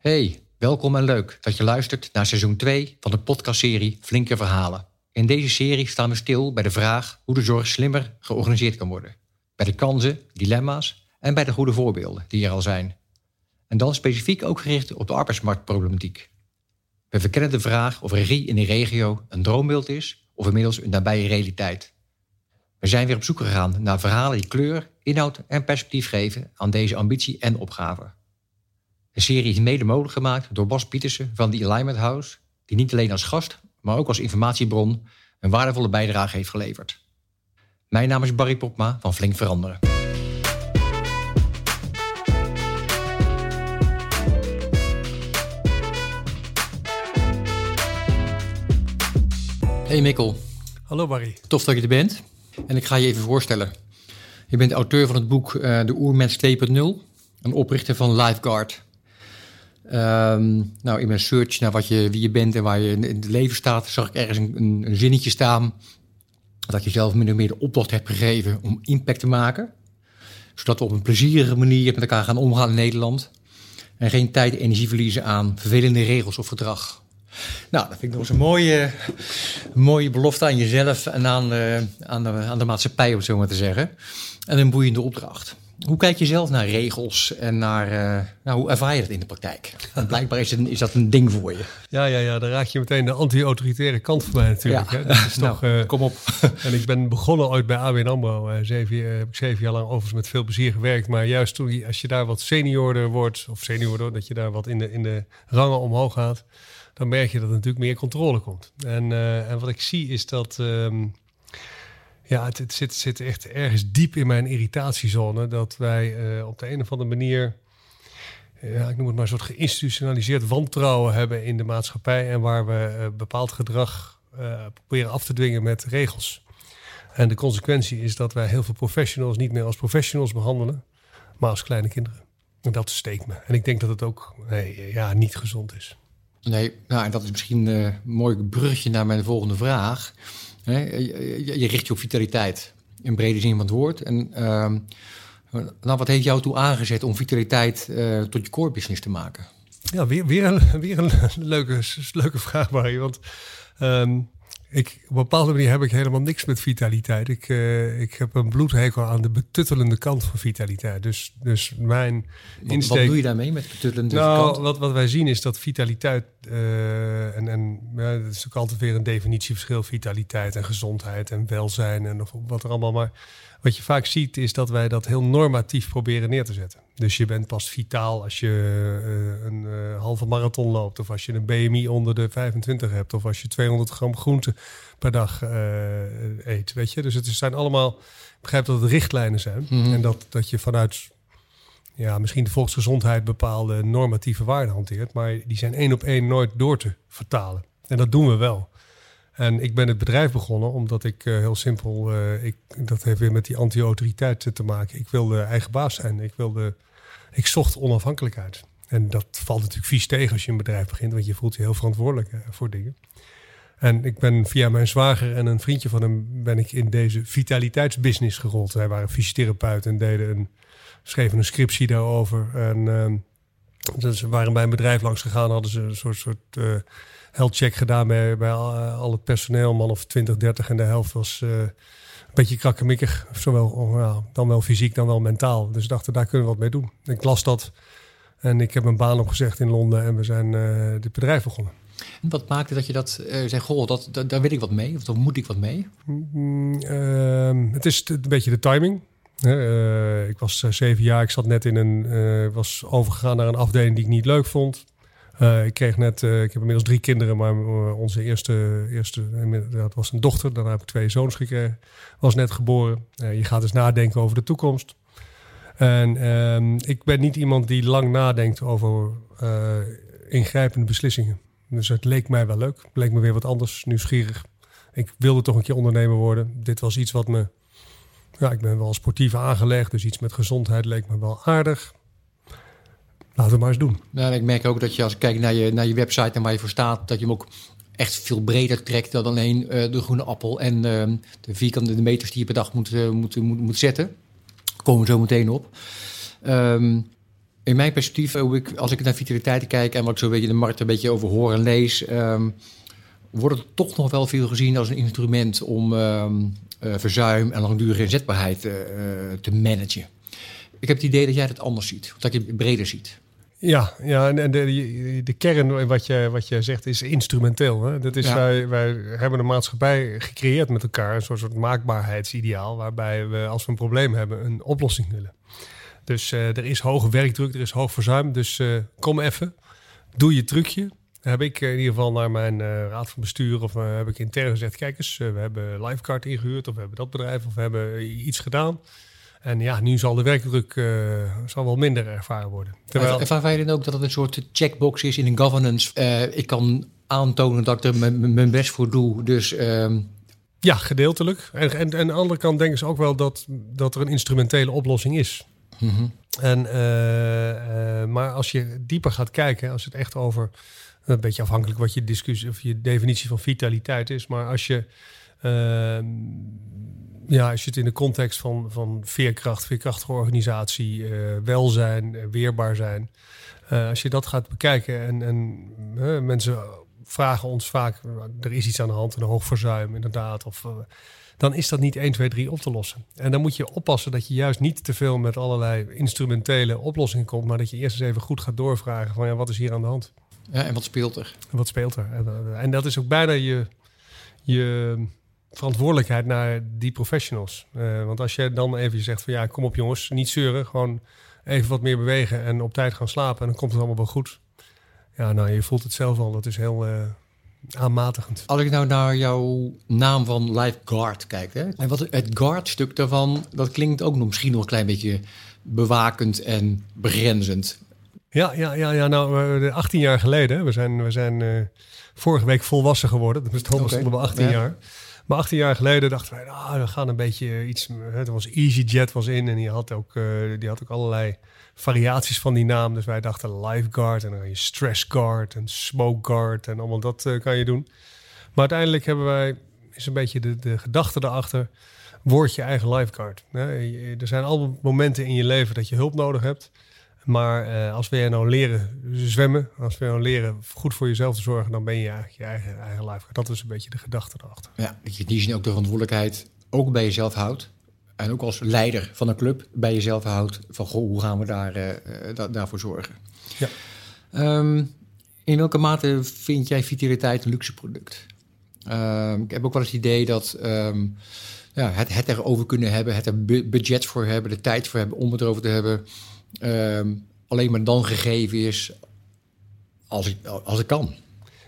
Hey, welkom en leuk dat je luistert naar seizoen 2 van de podcastserie Flinke Verhalen. In deze serie staan we stil bij de vraag hoe de zorg slimmer georganiseerd kan worden. Bij de kansen, dilemma's en bij de goede voorbeelden die er al zijn. En dan specifiek ook gericht op de arbeidsmarktproblematiek. We verkennen de vraag of regie in de regio een droombeeld is of inmiddels een nabije realiteit. We zijn weer op zoek gegaan naar verhalen die kleur, inhoud en perspectief geven aan deze ambitie en opgave. De serie is mede mogelijk gemaakt door Bas Pietersen van The Alignment House, die niet alleen als gast, maar ook als informatiebron een waardevolle bijdrage heeft geleverd. Mijn naam is Barry Popma van Flink Veranderen. Hey Mikkel, Hallo Barry. tof dat je er bent. En ik ga je even voorstellen. Je bent auteur van het boek eh, De Oermens 2.0, een oprichter van Lifeguard. Ehm, nou, in mijn search naar wat je, wie je bent en waar je in het leven staat, zag ik ergens een, zinnetje staan. Dat je zelf min of meer de opdracht hebt gegeven om impact te maken. Zodat we op een plezierige manier met elkaar gaan omgaan in Nederland. En geen tijd en energie verliezen aan vervelende regels of gedrag. Nou, dat vind ik nog eens een mooie, mooie belofte aan jezelf en aan, eh, aan, de, aan de maatschappij, om het zo maar te zeggen. En een boeiende opdracht. Hoe kijk je zelf naar regels en naar, eh, nou, hoe ervaar je dat in de praktijk? Want blijkbaar is, het, is dat een ding voor je. Ja, ja, ja, dan raak je meteen de anti-autoritaire kant van mij natuurlijk. Ja. Hè? Dat is toch, Nou, eh, kom op. en ik ben begonnen ooit bij ABN AMRO. eh, zeven, jaar- heb ik zeven jaar lang overigens met veel plezier gewerkt. Maar juist toen, je- als je daar wat seniorder wordt, of seniorder, dat je daar wat in de, in de rangen omhoog gaat, dan merk je dat er natuurlijk meer controle komt. En, en wat ik zie is dat... ehm, ja, het, zit, zit echt ergens diep in mijn irritatiezone. Dat wij eh, op de een of andere manier ja, ik noem het maar een soort geïnstitutionaliseerd wantrouwen hebben in de maatschappij en waar we eh, bepaald gedrag eh, proberen af te dwingen met regels. En de consequentie is dat wij heel veel professionals niet meer als professionals behandelen, maar als kleine kinderen. En dat steekt me. En ik denk dat het ook nee, ja, niet gezond is. Nee, nou, en dat is misschien eh, een mooi bruggetje naar mijn volgende vraag. Je richt je op vitaliteit, in brede zin van het woord. En ehm, nou, wat heeft jou toe aangezet om vitaliteit eh, tot je core business te maken? Ja, weer, weer, een, weer een leuke, leuke vraag, Barry. Want ehm, ik, op een bepaalde manier heb ik helemaal niks met vitaliteit. Ik, eh, ik heb een bloedhekel aan de betuttelende kant van vitaliteit. Dus, dus mijn Wat, insteek... wat doe je daarmee met betuttelende Nou, kant? wat, wat wij zien is dat vitaliteit, eh, en, en ja, dat is natuurlijk altijd weer een definitieverschil, vitaliteit en gezondheid en welzijn en of, wat er allemaal. Maar wat je vaak ziet is dat wij dat heel normatief proberen neer te zetten. Dus je bent pas vitaal als je eh, een eh, halve marathon loopt, of als je een BMI onder de 25 hebt, of als je 200 gram groente per dag eh, eet. Weet je? Dus het zijn allemaal, ik begrijp dat het richtlijnen zijn Mhm. en dat, dat je vanuit ja, misschien de volksgezondheid bepaalde normatieve waarden hanteert, maar die zijn één op één nooit door te vertalen. En dat doen we wel. En ik ben het bedrijf begonnen omdat ik eh, heel simpel, eh, ik, dat heeft weer met die anti-autoriteit te maken. Ik wilde eigen baas zijn. Ik, wilde, ik zocht onafhankelijkheid. En dat valt natuurlijk vies tegen als je een bedrijf begint, want je voelt je heel verantwoordelijk eh, voor dingen. En ik ben via mijn zwager en een vriendje van hem ben ik in deze vitaliteitsbusiness gerold. Wij waren fysiotherapeut en deden een, schreven een scriptie daarover. En ehm, dus ze waren bij een bedrijf langs gegaan, hadden ze een soort, soort health check gedaan bij, bij al, al het personeel, man of 20, 30. En de helft was eh, een beetje krakkemikkig. Zowel oh, dan wel fysiek, dan wel mentaal. Dus dachten, daar kunnen we wat mee doen. Ik las dat en ik heb mijn baan opgezegd in Londen en we zijn eh dit bedrijf begonnen. Wat maakte dat je dat eh zegt, goh, dat, dat, daar wil ik wat mee, of daar moet ik wat mee? Mm, ehm, het is een beetje de timing. Eh, ik was eh, zeven jaar, ik zat net in een, eh, was overgegaan naar een afdeling die ik niet leuk vond. Eh, ik kreeg net, eh, ik heb inmiddels drie kinderen, maar eh, onze eerste, eerste, dat was een dochter. Daarna heb ik twee zoons gekregen, was net geboren. Je gaat dus nadenken over de toekomst. En ehm, ik ben niet iemand die lang nadenkt over ingrijpende beslissingen. Dus het leek mij wel leuk. Het leek me weer wat anders, nieuwsgierig. Ik wilde toch een keer ondernemer worden. Dit was iets wat me. Ja, ik ben wel sportief aangelegd, dus iets met gezondheid leek me wel aardig. Laten we maar eens doen. Nou, ik merk ook dat je als ik kijk naar je, naar je website en waar je voor staat, dat je hem ook echt veel breder trekt dan alleen eh, de groene appel en eh, de vierkante meters die je per dag moet, eh, moet, moet, zetten. Daar komen we zo meteen op. Ehm, in mijn perspectief, als ik naar vitaliteit kijk en wat ik zo beetje de markt een beetje over hoor en lees, ehm, wordt het toch nog wel veel gezien als een instrument om ehm, eh, verzuim en langdurige inzetbaarheid te managen. Ik heb het idee dat jij het anders ziet, dat je het breder ziet. Ja, ja en de, de kern wat je, wat je zegt is instrumenteel. Hè? Dat is, wij, wij hebben een maatschappij gecreëerd met elkaar, een soort, soort maakbaarheidsideaal, waarbij we als we een probleem hebben een oplossing willen. Dus uh, er is hoge werkdruk, er is hoog verzuim. Dus uh, kom even, doe je trucje. Heb ik in ieder geval naar mijn uh, raad van bestuur of heb ik intern gezegd: kijk eens, we hebben Lifecard ingehuurd of we hebben dat bedrijf of we hebben iets gedaan. En ja, nu zal de werkdruk zal wel minder ervaren worden. Terwijl... Ervaar je dan ook dat het een soort checkbox is in een governance? ik kan aantonen dat ik er mijn best voor doe. Dus ehm, ja, gedeeltelijk. En, en, en aan de andere kant denken ze ook wel dat, dat er een instrumentele oplossing is. Mm en, uh, maar als je dieper gaat kijken, als het echt over een beetje afhankelijk wat je discussie of je definitie van vitaliteit is, maar als je uh, ja, als je het in de context van, van veerkracht, veerkrachtige organisatie, welzijn, weerbaar zijn, als je dat gaat bekijken en, en mensen vragen ons vaak, er is iets aan de hand, een hoog verzuim inderdaad, of dan is dat niet 1, 2, 3 op te lossen. En dan moet je oppassen dat je juist niet te veel met allerlei instrumentele oplossingen komt, maar dat je eerst eens even goed gaat doorvragen van ja, wat is hier aan de hand? Ja, en wat speelt er? En wat speelt er? En, eh, en dat is ook bijna je, je verantwoordelijkheid naar die professionals. Uh, want als je dan even zegt van ja, kom op jongens, niet zeuren, gewoon even wat meer bewegen en op tijd gaan slapen en dan komt het allemaal wel goed. Ja, nou, je voelt het zelf al, dat is heel, uh, aanmatigend. Als ik nou naar jouw naam van Lifeguard kijk, hè, en wat het guard-stuk daarvan, dat klinkt ook nog misschien nog een klein beetje bewakend en begrenzend. Ja, ja, ja, ja nou, 18 jaar geleden, we zijn, we zijn uh, vorige week volwassen geworden, dat bestond okay. stonden we 18 ja. jaar. Maar 18 jaar geleden dachten wij, ah, we gaan een beetje iets. Het was EasyJet was in en die had ook, uh, die had ook allerlei variaties van die naam. Dus wij dachten Lifeguard en dan je Stressguard en Smokeguard en allemaal dat uh, kan je doen. Maar uiteindelijk hebben wij, is een beetje de, de gedachte erachter, word je eigen lifeguard. Er zijn al momenten in je leven dat je hulp nodig hebt. Maar uh, als we nou leren zwemmen, als we nou leren goed voor jezelf te zorgen, dan ben je eigenlijk je eigen, eigen lifeguard. Dat is een beetje de gedachte erachter. Ja, dat je die zin ook de verantwoordelijkheid ook bij jezelf houdt en ook als leider van een club bij jezelf houdt van goh, hoe gaan we daar, uh, daarvoor zorgen. Ja. Um, in welke mate vind jij vitaliteit een luxe product? Um, ik heb ook wel het idee dat um, ja, het, het erover kunnen hebben, het er budget voor hebben, de tijd voor hebben om het erover te hebben, alleen maar dan gegeven is als ik, als ik kan.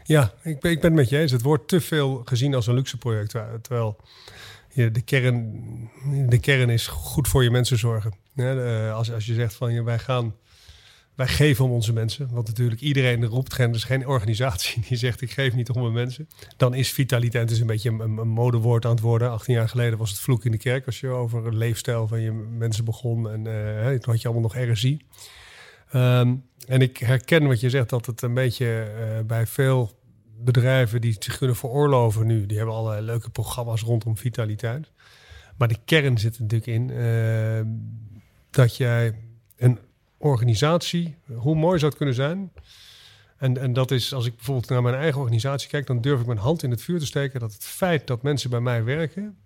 Ja, ik ben, ik ben het met je eens. Het wordt te veel gezien als een luxe project. Terwijl ja, de, kern, de kern is goed voor je mensen zorgen. Ja, als, als je zegt van ja, wij gaan, wij geven om onze mensen. Want natuurlijk iedereen roept, er is geen organisatie die zegt ik geef niet om mijn mensen. Dan is vitaliteit dus een beetje een, modewoord aan het worden. 18 jaar geleden was het vloek in de kerk als je over een leefstijl van je mensen begon. En uh, toen had je allemaal nog RSI. Um, en ik herken wat je zegt, dat het een beetje uh, bij veel bedrijven die zich kunnen veroorloven nu, die hebben allerlei leuke programma's rondom vitaliteit. Maar de kern zit natuurlijk in uh, dat jij een organisatie, hoe mooi zou het kunnen zijn? En, en dat is, als ik bijvoorbeeld naar mijn eigen organisatie kijk, dan durf ik mijn hand in het vuur te steken dat het feit dat mensen bij mij werken,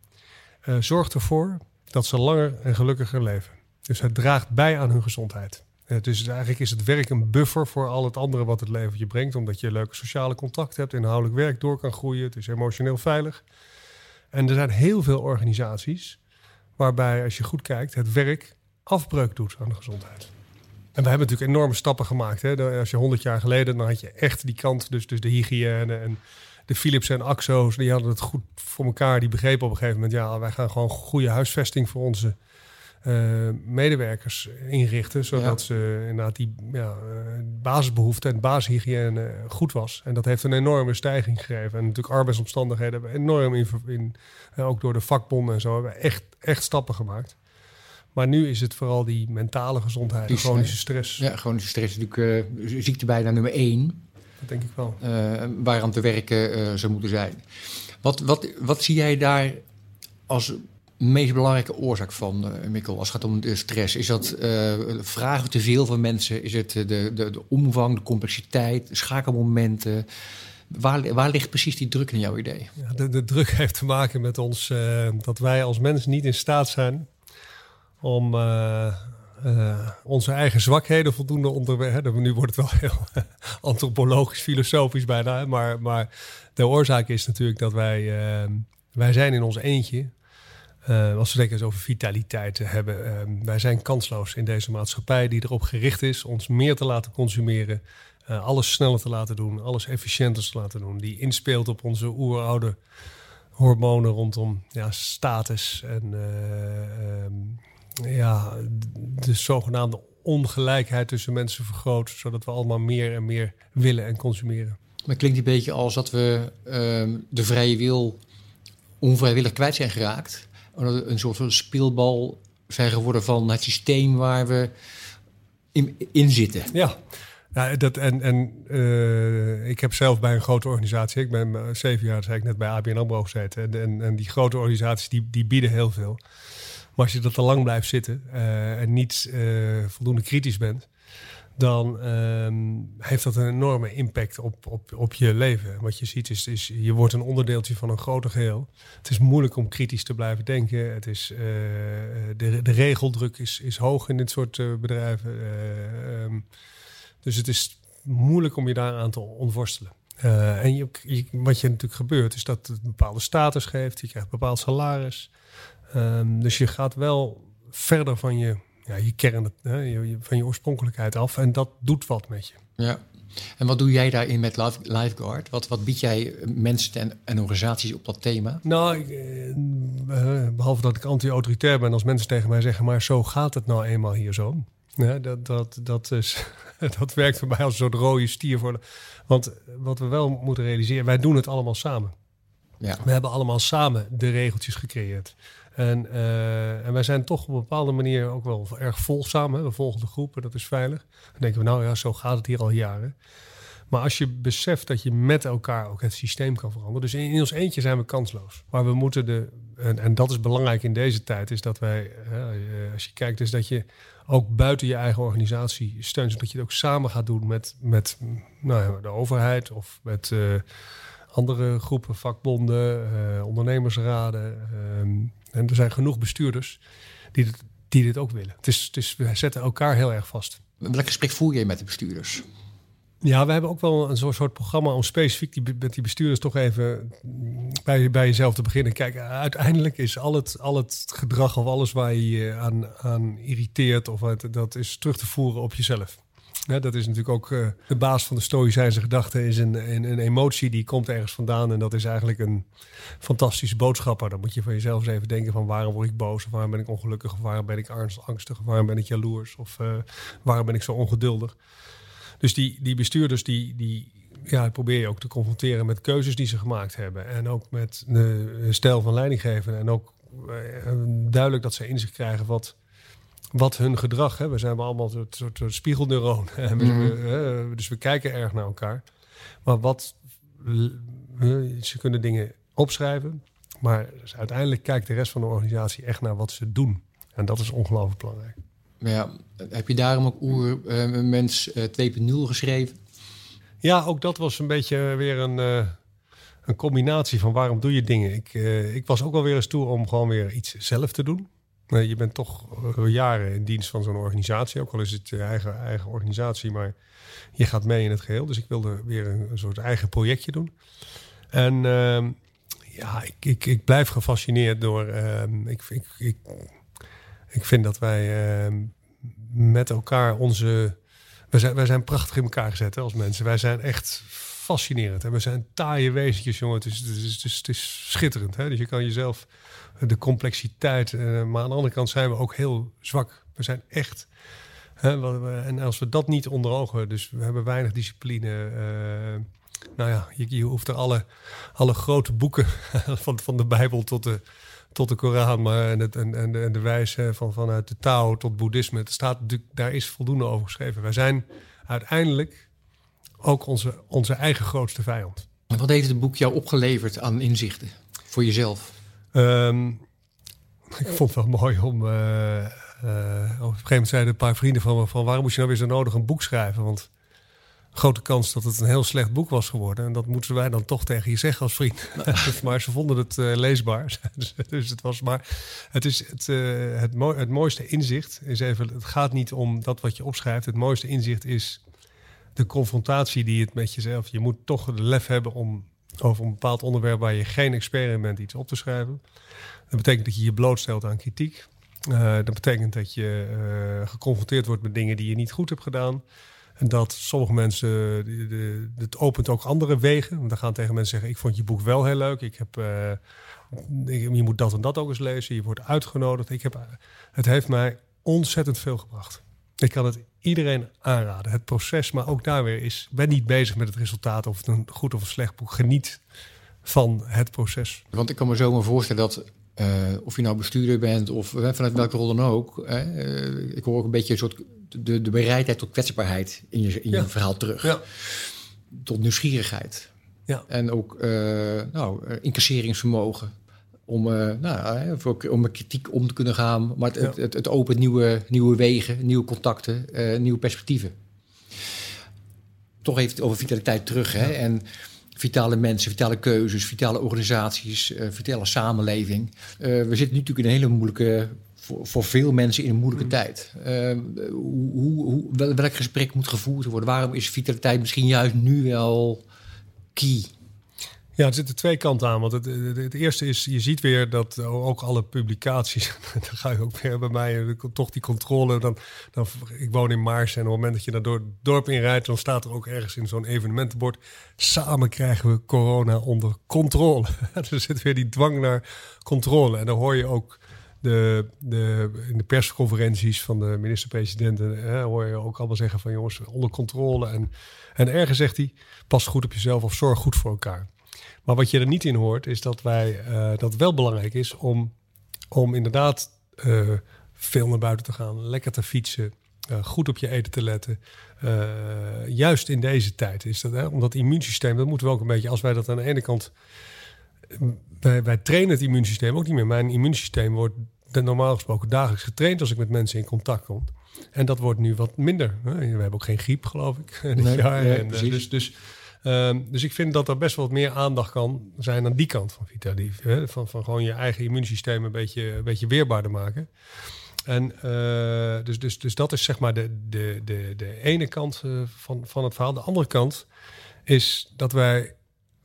uh, zorgt ervoor dat ze langer en gelukkiger leven. Dus het draagt bij aan hun gezondheid. Uh, dus eigenlijk is het werk een buffer voor al het andere wat het leven je brengt. Omdat je leuke sociale contacten hebt, inhoudelijk werk door kan groeien. Het is emotioneel veilig. En er zijn heel veel organisaties waarbij, als je goed kijkt, het werk afbreuk doet aan de gezondheid. En we hebben natuurlijk enorme stappen gemaakt. Hè? Als je honderd jaar geleden, dan had je echt die kant, dus, dus de hygiëne en de Philips en Axo's, die hadden het goed voor elkaar. Die begrepen op een gegeven moment, ja, wij gaan gewoon goede huisvesting voor onze uh, medewerkers inrichten. Zodat ze inderdaad die ja, uh, basisbehoeften en basishygiëne goed was. En dat heeft een enorme stijging gegeven. En natuurlijk arbeidsomstandigheden hebben enorm in, in uh, ook door de vakbonden en zo, hebben we echt, echt stappen gemaakt. Maar nu is het vooral die mentale gezondheid, die chronische stress. Ja, chronische stress is natuurlijk ziekte bijna nummer één. Dat denk ik wel. waaraan te werken zou moeten zijn. Wat, wat, wat zie jij daar als meest belangrijke oorzaak van, uh, Mikkel, als het gaat om de stress? Is dat uh, vragen te veel van mensen? Is het de, de, de omvang, de complexiteit, schakelmomenten? Waar, waar ligt precies die druk in jouw idee? Ja, de, de, druk heeft te maken met ons uh, dat wij als mens niet in staat zijn om onze eigen zwakheden voldoende onder. Nu wordt het wel heel antropologisch, filosofisch bijna. Maar, maar de oorzaak is natuurlijk dat wij, wij zijn in ons eentje als we denken over vitaliteit hebben, uh, wij zijn kansloos in deze maatschappij die erop gericht is ons meer te laten consumeren, alles sneller te laten doen, alles efficiënter te laten doen, die inspeelt op onze oeroude hormonen rondom ja, status en ehm, ja, de zogenaamde ongelijkheid tussen mensen vergroot, zodat we allemaal meer en meer willen en consumeren. Maar klinkt een beetje als dat we ehm, de vrije wil onvrijwillig kwijt zijn geraakt een soort van speelbal zijn geworden van het systeem waar we in, in zitten. Ja. Ja, dat, en en uh, ik heb zelf bij een grote organisatie, ik ben zeven jaar, zei ik net, bij ABN AMRO gezeten. En, en, en, die grote organisaties, die, die bieden heel veel. Maar als je er te lang blijft zitten uh, en niet uh, voldoende kritisch bent, dan um, heeft dat een enorme impact op, op, op je leven. Wat je ziet is, is, je wordt een onderdeeltje van een groter geheel. Het is moeilijk om kritisch te blijven denken. Het is, uh, de, de regeldruk is, is hoog in dit soort bedrijven. Um, dus het is moeilijk om je daaraan te ontworstelen. en je, wat je natuurlijk gebeurt, is dat het een bepaalde status geeft. Je krijgt een bepaald salaris. Um, dus je gaat wel verder van je ja, je kern hè, van je oorspronkelijkheid af. En dat doet wat met je. Ja. En wat doe jij daarin met Lifeguard? Wat, wat bied jij mensen en, en organisaties op dat thema? Nou, eh, eh, behalve dat ik anti-autoritair ben, als mensen tegen mij zeggen, maar zo gaat het nou eenmaal hier zo. Ja, dat, dat, dat, is, dat werkt voor mij als een soort rode stier. Voor de, want wat we wel moeten realiseren, wij doen het allemaal samen. Ja. We hebben allemaal samen de regeltjes gecreëerd. En, uh, en wij zijn toch op een bepaalde manier ook wel erg volgzaam. We volgen de groepen, dat is veilig. Dan denken we, nou ja, zo gaat het hier al jaren. Maar als je beseft dat je met elkaar ook het systeem kan veranderen. Dus in, ons eentje zijn we kansloos. Maar we moeten de. En, en dat is belangrijk in deze tijd, is dat wij, uh, als je kijkt, is dat je ook buiten je eigen organisatie steunt. Zodat je het ook samen gaat doen met, met nou ja, de overheid of met. Uh, andere groepen, vakbonden, ondernemersraden. Uh, en er zijn genoeg bestuurders die dit, die dit ook willen. Het is, het is, we zetten elkaar heel erg vast. Welk gesprek voer je met de bestuurders? Ja, we hebben ook wel een soort programma om specifiek die, met die bestuurders toch even bij, bij jezelf te beginnen. Kijk, uiteindelijk is al het, al het gedrag of alles waar je je aan, aan irriteert, of het, dat is terug te voeren op jezelf. Ja, dat is natuurlijk ook uh, de baas van de Stoïcijnse gedachte. Is een, een, een, emotie die komt ergens vandaan. En dat is eigenlijk een fantastische boodschapper. Dan moet je van jezelf eens even denken van waarom word ik boos? Of waarom ben ik ongelukkig? Of waarom ben ik angstig? Of waarom ben ik jaloers? Of uh, waarom ben ik zo ongeduldig? Dus die, die bestuurders die, die ja, probeer je ook te confronteren met keuzes die ze gemaakt hebben. En ook met de stijl van leidinggeven. En ook uh, duidelijk dat ze inzicht krijgen wat wat hun gedrag. Hè. We zijn allemaal een soort, soort spiegelneuroon. Mm dus we kijken erg naar elkaar. Maar wat ze kunnen dingen opschrijven. Maar dus uiteindelijk kijkt de rest van de organisatie echt naar wat ze doen. En dat is ongelooflijk belangrijk. Ja, heb je daarom ook Oer uh, Mens uh, 2.0 geschreven? Ja, ook dat was een beetje weer een, uh, een combinatie van waarom doe je dingen. Ik, ik was ook wel weer eens toe om gewoon weer iets zelf te doen. Je bent toch jaren in dienst van zo'n organisatie. Ook al is het je eigen, eigen organisatie, maar je gaat mee in het geheel. Dus ik wilde weer een, soort eigen projectje doen. En uh, ja, ik, ik, ik blijf gefascineerd door. Uh, ik, ik, ik, ik vind dat wij uh, met elkaar onze. Wij zijn, wij zijn prachtig in elkaar gezet hè, als mensen. Wij zijn echt fascinerend. En we zijn taaie wezentjes, jongen. Het is, het is, het is, het is schitterend. Hè? Dus je kan jezelf de complexiteit. Uh, maar aan de andere kant zijn we ook heel zwak. We zijn echt. Hè, en als we dat niet onder ogen, dus we hebben weinig discipline. Uh, nou ja, je, je, hoeft er alle, alle grote boeken van, van de Bijbel tot de, tot de Koran, maar en, het, en, en, de, en de wijze van vanuit de Tao tot boeddhisme. Het staat, daar is voldoende over geschreven. Wij zijn uiteindelijk ook onze, onze eigen grootste vijand. wat heeft het boek jou opgeleverd aan inzichten voor jezelf? Um, Ik vond het wel mooi om... Uh, uh, op een gegeven moment zeiden een paar vrienden van me... van waarom moet je nou weer zo nodig een boek schrijven? Want grote kans dat het een heel slecht boek was geworden. En dat moeten wij dan toch tegen je zeggen als vriend. maar ze vonden het uh, leesbaar. dus het was maar. Het is het, uh, het, het mooiste inzicht is even. Het gaat niet om dat wat je opschrijft. Het mooiste inzicht is de confrontatie die het met jezelf. Je moet toch de lef hebben om over een bepaald onderwerp waar je geen expert in bent iets op te schrijven. Dat betekent dat je je blootstelt aan kritiek. Uh, dat betekent dat je geconfronteerd wordt met dingen die je niet goed hebt gedaan. En dat sommige mensen, het opent ook andere wegen. Want dan gaan tegen mensen zeggen, ik vond je boek wel heel leuk. Ik heb, uh, je moet dat en dat ook eens lezen. Je wordt uitgenodigd. Ik heb, het heeft mij ontzettend veel gebracht. Ik kan het iedereen aanraden. Het proces, maar ook daar weer is, ben niet bezig met het resultaat of het een goed of een slecht boek. Geniet van het proces. Want ik kan me zo maar voorstellen dat uh, of je nou bestuurder bent of uh, vanuit welke rol dan ook. Uh, ik hoor ook een beetje een soort de, de bereidheid tot kwetsbaarheid in je, in je verhaal terug. Ja. Tot nieuwsgierigheid. Ja. En ook nou, incasseringsvermogen. Om, nou, voor, om met kritiek om te kunnen gaan. Maar het, het, het, het, opent nieuwe, nieuwe wegen, nieuwe contacten, nieuwe perspectieven. Toch even over vitaliteit terug. Hè? En vitale mensen, vitale keuzes, vitale organisaties, uh, vitale samenleving. We zitten nu natuurlijk in een hele moeilijke, voor, voor veel mensen in een moeilijke mm. tijd. Hoe, hoe, welk gesprek moet gevoerd worden? Waarom is vitaliteit misschien juist nu wel key? Ja, er zitten twee kanten aan. Want het, het, eerste is, je ziet weer dat ook alle publicaties, dan ga je ook weer bij mij, toch die controle. Dan, dan, ik woon in Maars en op het moment dat je daar door het dorp in rijdt, dan staat er ook ergens in zo'n evenementenbord, samen krijgen we corona onder controle. er zit weer die dwang naar controle. En dan hoor je ook de, de, in de persconferenties van de minister-presidenten hoor je ook allemaal zeggen van jongens, onder controle. En, en ergens zegt hij, pas goed op jezelf of zorg goed voor elkaar. Maar wat je er niet in hoort, is dat wij uh, dat wel belangrijk is om, om inderdaad uh, veel naar buiten te gaan, lekker te fietsen, uh, goed op je eten te letten. juist in deze tijd is dat, hè, omdat immuunsysteem, dat moeten we ook een beetje, als wij dat aan de ene kant, wij, wij trainen het immuunsysteem ook niet meer. Mijn immuunsysteem wordt normaal gesproken dagelijks getraind als ik met mensen in contact kom. En dat wordt nu wat minder. We hebben ook geen griep, geloof ik, dit nee, jaar. en, dus, dus Ehm, dus ik vind dat er best wel wat meer aandacht kan zijn aan die kant van Vitalief. Van, van gewoon je eigen immuunsysteem een beetje, een beetje weerbaarder maken. En uh, dus, dus, dus dat is zeg maar de, de, de, de ene kant uh, van, van het verhaal. De andere kant is dat wij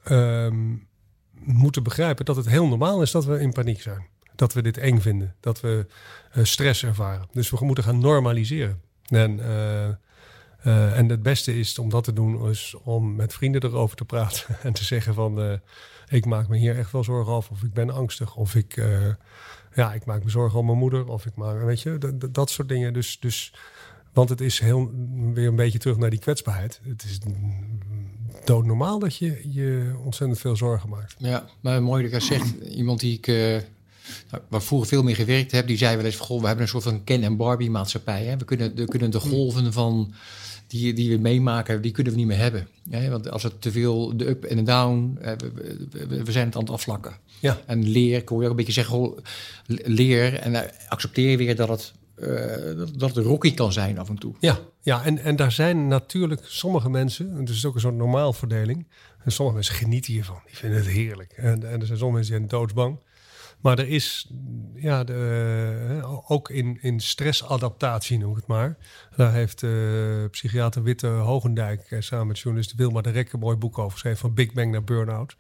um, moeten begrijpen dat het heel normaal is dat we in paniek zijn. Dat we dit eng vinden. Dat we uh, stress ervaren. Dus we moeten gaan normaliseren. En en het beste is om dat te doen, is om met vrienden erover te praten en te zeggen van uh, ik maak me hier echt wel zorgen over, of ik ben angstig, of ik, uh, ja, ik maak me zorgen om mijn moeder, of ik maak, weet je, dat soort dingen. Dus, dus, want het is heel, weer een beetje terug naar die kwetsbaarheid. Het is doodnormaal dat je je ontzettend veel zorgen maakt. Ja, maar mooi dat je zegt, iemand die ik nou, waar vroeger veel meer gewerkt heb, die zei wel eens: Goh, we hebben een soort van Ken en Barbie maatschappij. Hè? We, kunnen, we kunnen de golven van die, die we meemaken, die kunnen we niet meer hebben. Ja, want als het te veel de up en de down, we, we, zijn het aan het afvlakken. Ja. En leer, ik hoor je ook een beetje zeggen, leer en eh, accepteer weer dat het, uh, dat het rocky kan zijn af en toe. Ja, ja en, en daar zijn natuurlijk sommige mensen, en het is ook een soort normaalverdeling, en sommige mensen genieten hiervan, die vinden het heerlijk. En, en er zijn sommige mensen die zijn doodsbang. Maar er is, ja, de, ook in, in stressadaptatie noem ik het maar. Daar heeft uh, psychiater Witte Hogendijk eh, samen met journalist Wilma de Rek een mooi boek over geschreven. Van Big Bang naar Burnout.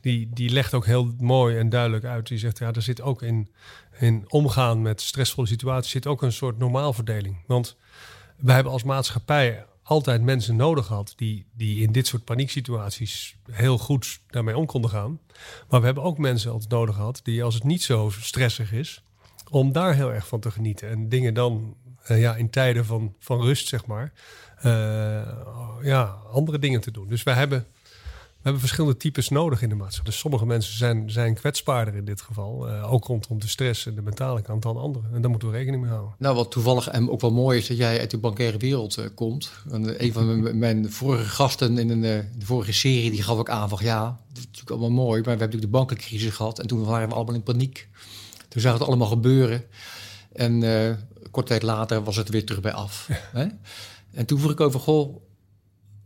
Die, die legt ook heel mooi en duidelijk uit. Die zegt, ja, er zit ook in, in omgaan met stressvolle situaties zit ook een soort normaalverdeling. Want wij hebben als maatschappij altijd mensen nodig had die, die in dit soort panieksituaties heel goed daarmee om konden gaan. Maar we hebben ook mensen altijd nodig gehad die als het niet zo stressig is, om daar heel erg van te genieten. En dingen dan uh, ja, in tijden van, van rust, zeg maar, uh, ja, andere dingen te doen. Dus we hebben we hebben verschillende types nodig in de maatschappij. Dus sommige mensen zijn, zijn kwetsbaarder in dit geval. Uh, ook rondom de stress en de mentale kant dan anderen. En daar moeten we rekening mee houden. Nou, wat toevallig en ook wel mooi is dat jij uit de bankaire wereld uh, komt. En een van mijn, vorige gasten in een, de vorige serie, die gaf ook aan van ja, dat is natuurlijk allemaal mooi. Maar we hebben natuurlijk de bankencrisis gehad. En toen waren we allemaal in paniek. Toen zag het allemaal gebeuren. En uh, kort tijd later was het weer terug bij af. Hè? En toen vroeg ik over, goh,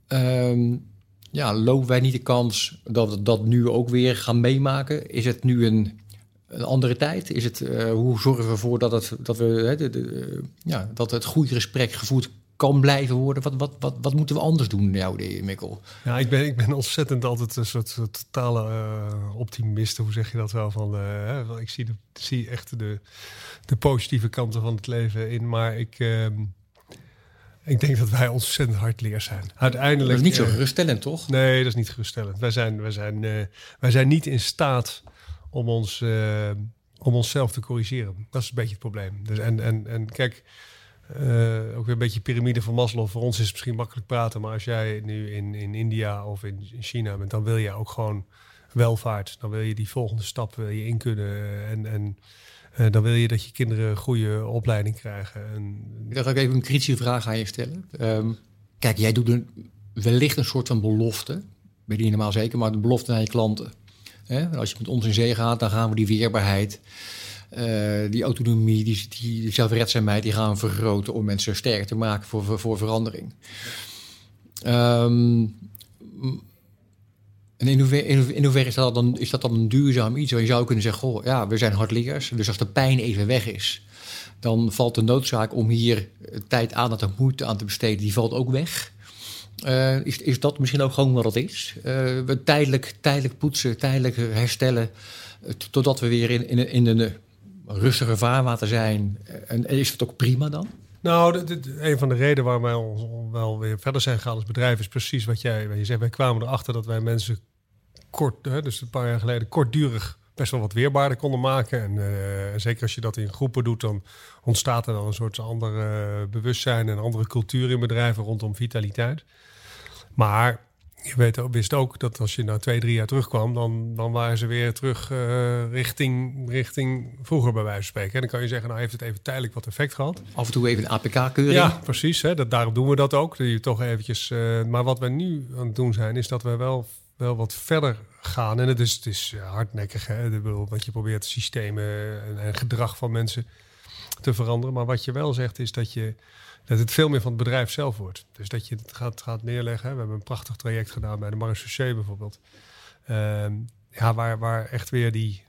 um, ja, lopen wij niet de kans dat we dat nu ook weer gaan meemaken? Is het nu een, een andere tijd? Is het, uh, hoe zorgen we ervoor dat het, dat we, hè, de, de, ja, dat het goede gesprek gevoerd kan blijven worden? Wat, wat, wat, wat moeten we anders doen, jouw idee, Mikkel? Ja, ik ben, ik ben ontzettend altijd een soort, totale uh, optimist. Hoe zeg je dat wel? Van, ik zie, de, zie echt de, de positieve kanten van het leven in. Maar ik, uh, ik denk dat wij ontzettend hardleer zijn. Uiteindelijk, dat is niet zo geruststellend, toch? Nee, dat is niet geruststellend. Wij zijn, wij zijn, wij zijn niet in staat om, ons, om onszelf te corrigeren. Dat is een beetje het probleem. Dus en, en, en kijk... Uh, ook weer een beetje piramide van Maslow. Voor ons is het misschien makkelijk praten, maar als jij nu in, in India of in, in China bent, dan wil je ook gewoon welvaart. Dan wil je die volgende stap wil je in kunnen. En, en uh, dan wil je dat je kinderen een goede opleiding krijgen. En, ik dacht ook even een kritische vraag aan je stellen. Um, kijk, jij doet een, wellicht een soort van belofte. Weet je normaal zeker, maar een belofte aan je klanten. Als je met ons in zee gaat, dan gaan we die weerbaarheid uh, die autonomie, die, die zelfredzaamheid, die gaan vergroten om mensen sterker te maken voor, voor, voor verandering. Um, en in hoeverre, is, dat dan, is dat dan een duurzaam iets? Je zou kunnen zeggen, goh, ja, we zijn hardleers, dus als de pijn even weg is, dan valt de noodzaak om hier tijd, aan en moeite aan te besteden, die valt ook weg. Uh, is, is dat misschien ook gewoon wat het is? Uh, we tijdelijk, tijdelijk poetsen, tijdelijk herstellen, totdat we weer in, in, in een rustiger vaarwater zijn. En is het ook prima dan? Nou, een van de redenen waar wij wel weer verder zijn gegaan als bedrijf is precies wat jij wat je zegt. Wij kwamen erachter dat wij mensen kort, hè, dus een paar jaar geleden, kortdurig best wel wat weerbaarder konden maken. En uh, zeker als je dat in groepen doet, dan ontstaat er dan een soort ander uh, bewustzijn en andere cultuur in bedrijven rondom vitaliteit. Maar je weet, wist ook dat als je na twee, drie jaar terugkwam, dan, dan waren ze weer terug uh, richting, richting vroeger bij wijze van spreken. En dan kan je zeggen, nou heeft het even tijdelijk wat effect gehad. Af en toe even een APK-keuring. Ja, precies. Hè, dat, daarom doen we dat ook. Dat je toch eventjes, uh, maar wat we nu aan het doen zijn, is dat we wel, wel wat verder gaan. En het is, het is hardnekkig, hè, want je probeert systemen en, en gedrag van mensen te veranderen. Maar wat je wel zegt, is dat je dat het veel meer van het bedrijf zelf wordt. Dus dat je het gaat, gaat neerleggen. We hebben een prachtig traject gedaan bij de Marseillais bijvoorbeeld. Uh, ja, waar, waar echt weer die,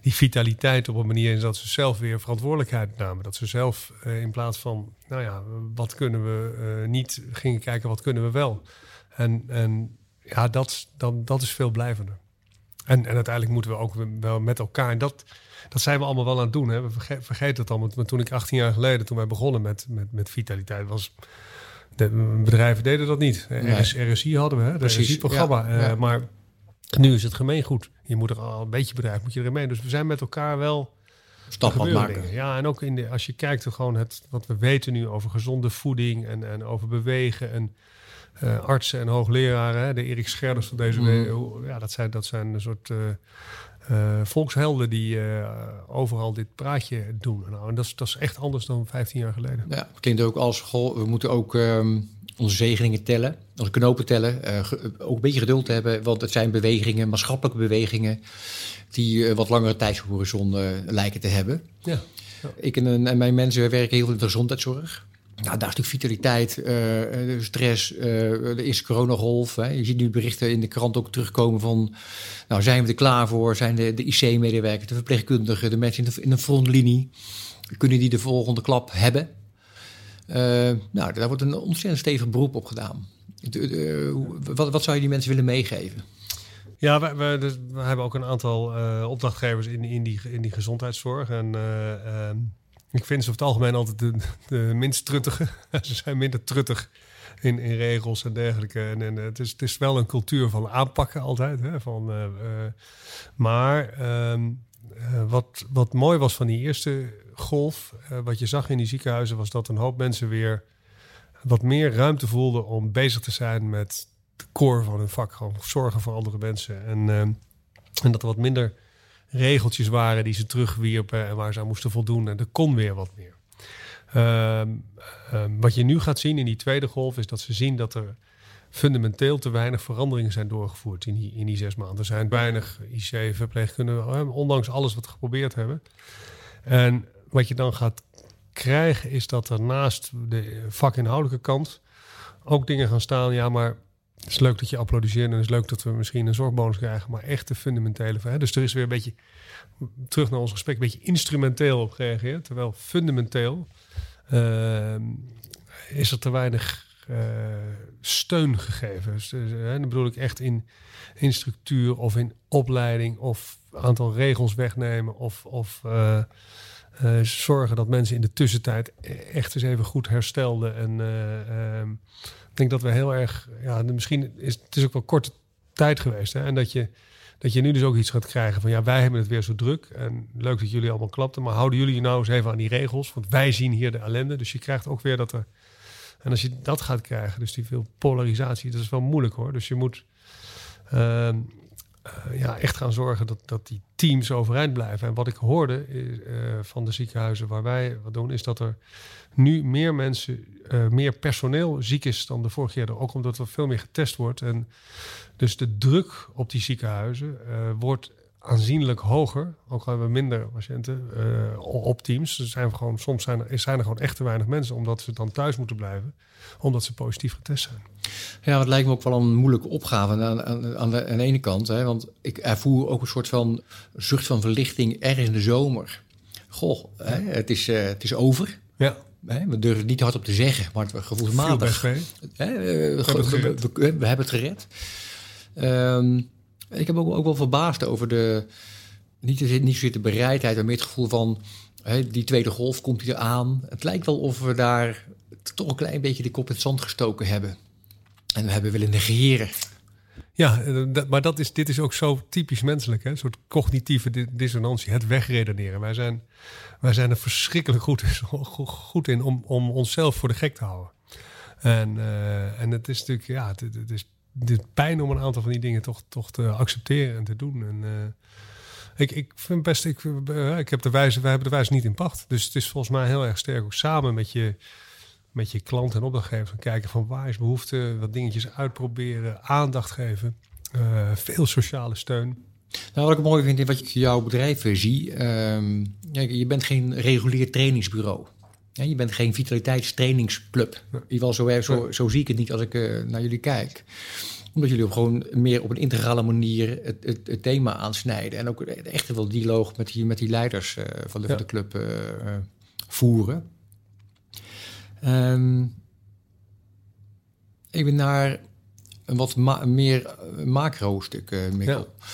die vitaliteit op een manier is dat ze zelf weer verantwoordelijkheid namen. Dat ze zelf uh, in plaats van, nou ja, wat kunnen we uh, niet, gingen kijken wat kunnen we wel. En, en ja, dat, dan, dat is veel blijvender. En, en uiteindelijk moeten we ook wel met elkaar. En dat, dat zijn we allemaal wel aan het doen. Hè. We vergeten het allemaal. Maar toen ik 18 jaar geleden, toen wij begonnen met, met, met vitaliteit, was. De bedrijven deden dat niet. Nee. RSI hadden we, hè, de RSI-programma. Ja, ja. uh, maar nu is het gemeengoed. Je moet er al een beetje bedrijf moet je erin mee. Dus we zijn met elkaar wel stap aan maken. Ja, en ook in de, als je kijkt gewoon het, wat we weten nu over gezonde voeding en, en over bewegen en uh, artsen en hoogleraren, hè, de Erik Scherders van deze mm. ja, dat zijn, dat zijn een soort uh, uh, volkshelden die overal dit praatje doen. Nou, en dat is, dat is echt anders dan 15 jaar geleden. Ja, het klinkt ook als, goh, we moeten ook um, onze zegeningen tellen, onze knopen tellen, ook een beetje geduld hebben, want het zijn bewegingen, maatschappelijke bewegingen, die wat langere tijdshorizon lijken te hebben. Ja. ja. Ik en, en mijn mensen werken heel veel in de gezondheidszorg. Nou, daar is natuurlijk vitaliteit, uh, stress, uh, de eerste coronagolf. Hè. Je ziet nu berichten in de krant ook terugkomen van... nou, zijn we er klaar voor? Zijn de, de IC-medewerkers, de verpleegkundigen, de mensen in de, in de frontlinie... kunnen die de volgende klap hebben? Nou, daar wordt een ontzettend stevig beroep op gedaan. De, wat, wat zou je die mensen willen meegeven? Ja, we, we, dus, hebben ook een aantal opdrachtgevers in, in, die, in die gezondheidszorg. En ehm, ik vind ze over het algemeen altijd de, de minst truttige. ze zijn minder truttig in, in regels en dergelijke. En, en het, is, het is wel een cultuur van aanpakken altijd. Hè, van, uh, uh, maar uh, wat, wat mooi was van die eerste golf, wat je zag in die ziekenhuizen, was dat een hoop mensen weer wat meer ruimte voelden om bezig te zijn met de core van hun vak. Gewoon zorgen voor andere mensen. En, ehm, en dat er wat minder regeltjes waren die ze terugwierpen en waar ze aan moesten voldoen. En er kon weer wat meer. Uh, uh, wat je nu gaat zien in die tweede golf is dat ze zien dat er fundamenteel te weinig veranderingen zijn doorgevoerd in die, in die zes maanden. Er zijn weinig IC-verpleegkundigen, ondanks alles wat we geprobeerd hebben. En wat je dan gaat krijgen is dat er naast de vakinhoudelijke kant ook dingen gaan staan. Ja, maar het is leuk dat je applaudisseert en het is leuk dat we misschien een zorgbonus krijgen, maar echt de fundamentele. Hè? Dus er is weer een beetje, terug naar ons gesprek, een beetje instrumenteel op gereageerd. Terwijl fundamenteel uh, is er te weinig uh, steun gegeven. Dus, uh, dan bedoel ik echt in, in structuur of in opleiding of aantal regels wegnemen of, of uh, zorgen dat mensen in de tussentijd echt eens even goed herstelden. En ehm, ik denk dat we heel erg, ja, misschien is het is ook wel korte tijd geweest. Hè? En dat je, dat je nu dus ook iets gaat krijgen van ja, wij hebben het weer zo druk. En leuk dat jullie allemaal klapten, maar houden jullie nou eens even aan die regels? Want wij zien hier de ellende. Dus je krijgt ook weer dat er. En als je dat gaat krijgen, dus die veel polarisatie, dat is wel moeilijk hoor. Dus je moet. Uh, ja, echt gaan zorgen dat, dat die teams overeind blijven. En wat ik hoorde uh, van de ziekenhuizen waar wij wat doen, is dat er nu meer mensen, uh, meer personeel ziek is dan de vorige keer. Ook omdat er veel meer getest wordt. En dus de druk op die ziekenhuizen wordt aanzienlijk hoger. Ook al hebben we minder patiënten op teams. Er zijn gewoon, soms zijn er, zijn er gewoon echt te weinig mensen, omdat ze dan thuis moeten blijven, omdat ze positief getest zijn. Ja, het lijkt me ook wel een moeilijke opgave aan, aan, aan, de, aan de, ene kant. Hè, want ik ervoer ook een soort van zucht van verlichting ergens in de zomer. Goh, hè, het, is, uh, het is over. Ja. Hè, we durven het niet hardop te zeggen, maar het gevoelsmatig. Hè, we, we, we, we, hebben het gered. Um, ik heb ook, ook wel verbaasd over de, niet, niet zozeer de bereidheid, maar meer het gevoel van hè, die tweede golf komt hier aan. Het lijkt wel of we daar toch een klein beetje de kop in het zand gestoken hebben. En we hebben willen negeren. Ja, maar dat is, dit is ook zo typisch menselijk. Hè? Een soort cognitieve dissonantie, het wegredeneren. Wij zijn, wij zijn er verschrikkelijk goed, goed in om, om onszelf voor de gek te houden. En, uh, en het is natuurlijk, ja, het is dit pijn om een aantal van die dingen toch, toch te accepteren en te doen. En, uh, ik, ik vind best, ik, uh, ik heb de wijze, wij hebben de wijze niet in pacht. Dus het is volgens mij heel erg sterk ook samen met je, met je klant en opdrachtgever kijken van waar is behoefte, wat dingetjes uitproberen, aandacht geven, uh, veel sociale steun. Nou, wat ik mooi vind in wat je jouw bedrijf zie, um, je bent geen regulier trainingsbureau. Ja, je bent geen vitaliteitstrainingsclub. In ieder geval, zo, zo, zo zie ik het niet als ik uh, naar jullie kijk omdat jullie op gewoon meer op een integrale manier het, het, het, thema aansnijden. En ook echt wel dialoog met die, met die leiders uh, van, de, ja. van de club uh, voeren. Um, ik ben naar een wat ma meer macro-stuk, uh, Mikkel. Ja.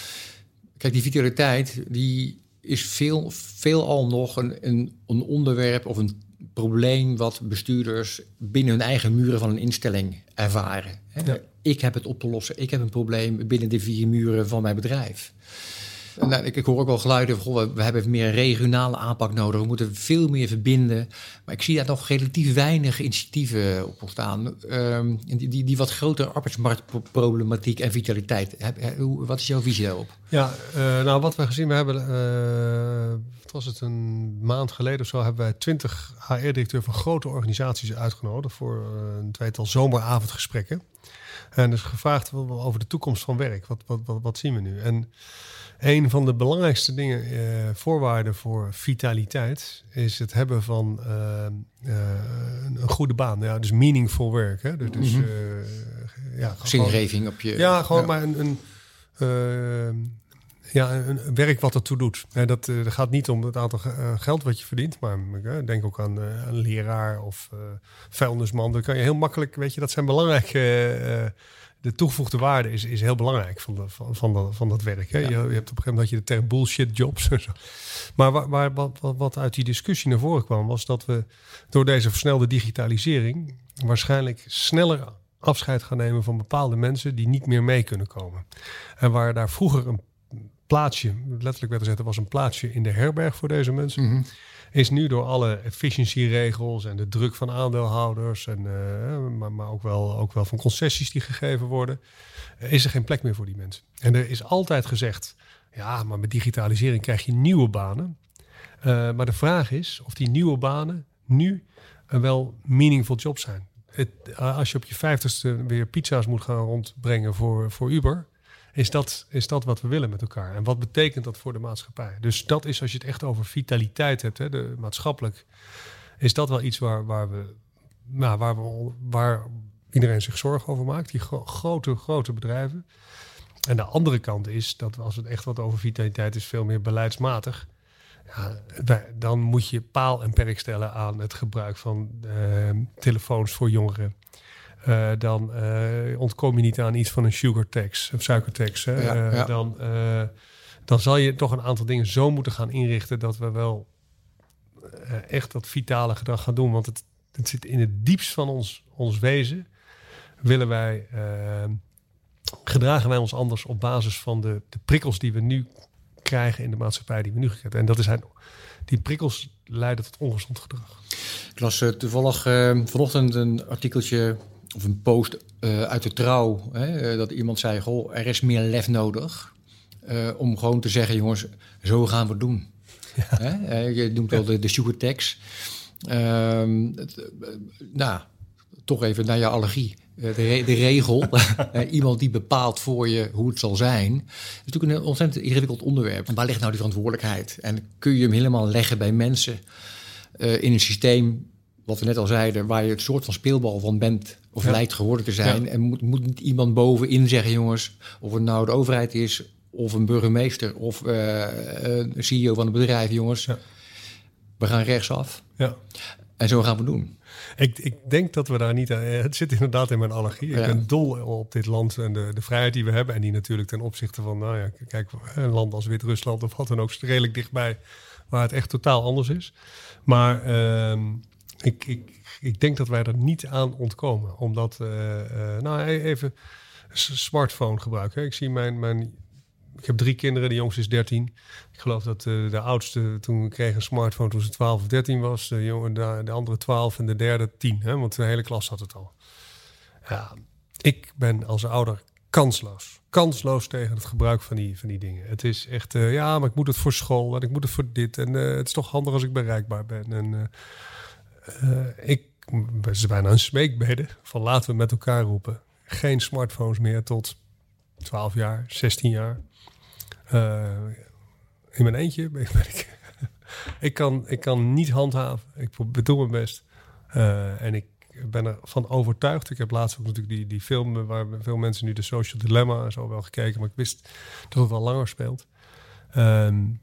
Kijk, die vitaliteit, die is veel, veelal nog een, een, een onderwerp of een probleem wat bestuurders binnen hun eigen muren van een instelling ervaren. Ja. Ik heb het op te lossen. Ik heb een probleem binnen de vier muren van mijn bedrijf. Nou, ik, ik, hoor ook wel geluiden van, goh, we hebben meer regionale aanpak nodig. We moeten veel meer verbinden. Maar ik zie daar nog relatief weinig initiatieven op ontstaan. Um, die, die, die, wat grotere arbeidsmarktproblematiek en vitaliteit. Wat is jouw visie daarop? Ja, uh, nou wat we gezien hebben, uh, wat was het een maand geleden of zo, hebben wij twintig HR-directeuren van grote organisaties uitgenodigd voor uh, een tweetal zomeravondgesprekken. En dus gevraagd over de toekomst van werk. Wat, wat, wat, wat zien we nu? En een van de belangrijkste dingen, uh, voorwaarden voor vitaliteit, is het hebben van uh, uh, een goede baan. Ja, dus meaningful work. Hè? Dus, dus mm -hmm. ja, Zingeving op je. Ja, gewoon ja. maar een, een ja, een werk wat ertoe doet. dat, uh, gaat niet om het aantal uh, geld wat je verdient, maar uh, denk ook aan een leraar of vuilnisman. Dan kan je heel makkelijk, weet je, dat zijn belangrijke de toegevoegde waarde is, is heel belangrijk van, de, van, van, dat, van dat werk. Hè? Ja. Je, je, hebt op een gegeven moment dat je de term bullshit jobs. maar waar, waar, wat, wat, wat uit die discussie naar voren kwam, was dat we door deze versnelde digitalisering waarschijnlijk sneller afscheid gaan nemen van bepaalde mensen die niet meer mee kunnen komen. En waar daar vroeger een plaatsje, letterlijk werd gezegd, er was een plaatsje in de herberg voor deze mensen. Mm -hmm is nu door alle efficiëntieregels en de druk van aandeelhouders, en, uh, maar, maar ook, wel, ook wel van concessies die gegeven worden, uh, is er geen plek meer voor die mensen. En er is altijd gezegd, ja, maar met digitalisering krijg je nieuwe banen. Uh, maar de vraag is of die nieuwe banen nu wel meaningful jobs zijn. het, als je op je vijftigste weer pizza's moet gaan rondbrengen voor, voor Uber, is dat, is dat wat we willen met elkaar. En wat betekent dat voor de maatschappij? Dus dat is als je het echt over vitaliteit hebt, hè, de, maatschappelijk, is dat wel iets waar, waar, we, nou, waar, we, waar iedereen zich zorgen over maakt. Die grote, grote bedrijven. En de andere kant is dat als het echt wat over vitaliteit is, veel meer beleidsmatig. Ja, dan moet je paal en perk stellen aan het gebruik van uh, telefoons voor jongeren. Uh, dan uh, ontkom je niet aan iets van een sugar tax of suikertax. Hè? Ja, ja. Dan, dan zal je toch een aantal dingen zo moeten gaan inrichten dat we wel echt dat vitale gedrag gaan doen. Want het, het zit in het diepst van ons, ons wezen. Willen wij gedragen wij ons anders op basis van de, de prikkels die we nu krijgen in de maatschappij die we nu krijgen. En dat is die prikkels leiden tot ongezond gedrag. Ik las toevallig vanochtend een artikeltje of een post uh, uit de trouw. Hè, dat iemand zei: Goh, er is meer lef nodig. om gewoon te zeggen: jongens, zo gaan we het doen. Ja. Hè? je noemt wel de, de sugar tax. Ehm, nou, toch even naar je allergie. Eh, de, de regel, eh, iemand die bepaalt voor je hoe het zal zijn, is natuurlijk een ontzettend ingewikkeld onderwerp. waar ligt nou die verantwoordelijkheid? En kun je hem helemaal leggen bij mensen uh, in een systeem, wat we net al zeiden, waar je het soort van speelbal van bent of lijkt geworden te zijn. En moet, moet niet iemand bovenin zeggen, jongens, of het nou de overheid is, of een burgemeester, of uh, een CEO van een bedrijf, jongens, ja. we gaan rechtsaf. Ja. En zo gaan we doen. Ik, ik denk dat we daar niet aan. Het zit inderdaad in mijn allergie. Ik ben dol op dit land en de, de vrijheid die we hebben. En die natuurlijk ten opzichte van, nou ja, kijk, een land als Wit-Rusland of wat dan ook, redelijk dichtbij waar het echt totaal anders is. Maar uh, ik, ik, ik denk dat wij er niet aan ontkomen. Omdat, uh, uh, nou e-, even smartphone gebruiken. Ik zie mijn, mijn ik heb drie kinderen, de jongste is 13. Ik geloof dat uh, de oudste toen kreeg een smartphone toen ze 12 of 13 was. De, jongen, de, de andere 12 en de derde 10. Hè, want de hele klas had het al. Ja, ik ben als ouder kansloos. Kansloos tegen het gebruik van die, van die dingen. Het is echt, ja, maar ik moet het voor school en ik moet het voor dit. En het is toch handig als ik bereikbaar ben. En ik, het is bijna een smeekbede van laten we met elkaar roepen. Geen smartphones meer tot 12 jaar, 16 jaar. Uh, in mijn eentje ben ik. ik, kan, ik kan niet handhaven. Ik doe mijn best. Uh, en ik ben ervan overtuigd. Ik heb laatst ook natuurlijk die, die film waar veel mensen nu de Social Dilemma en zo wel gekeken, maar ik wist dat het al langer speelt. Um,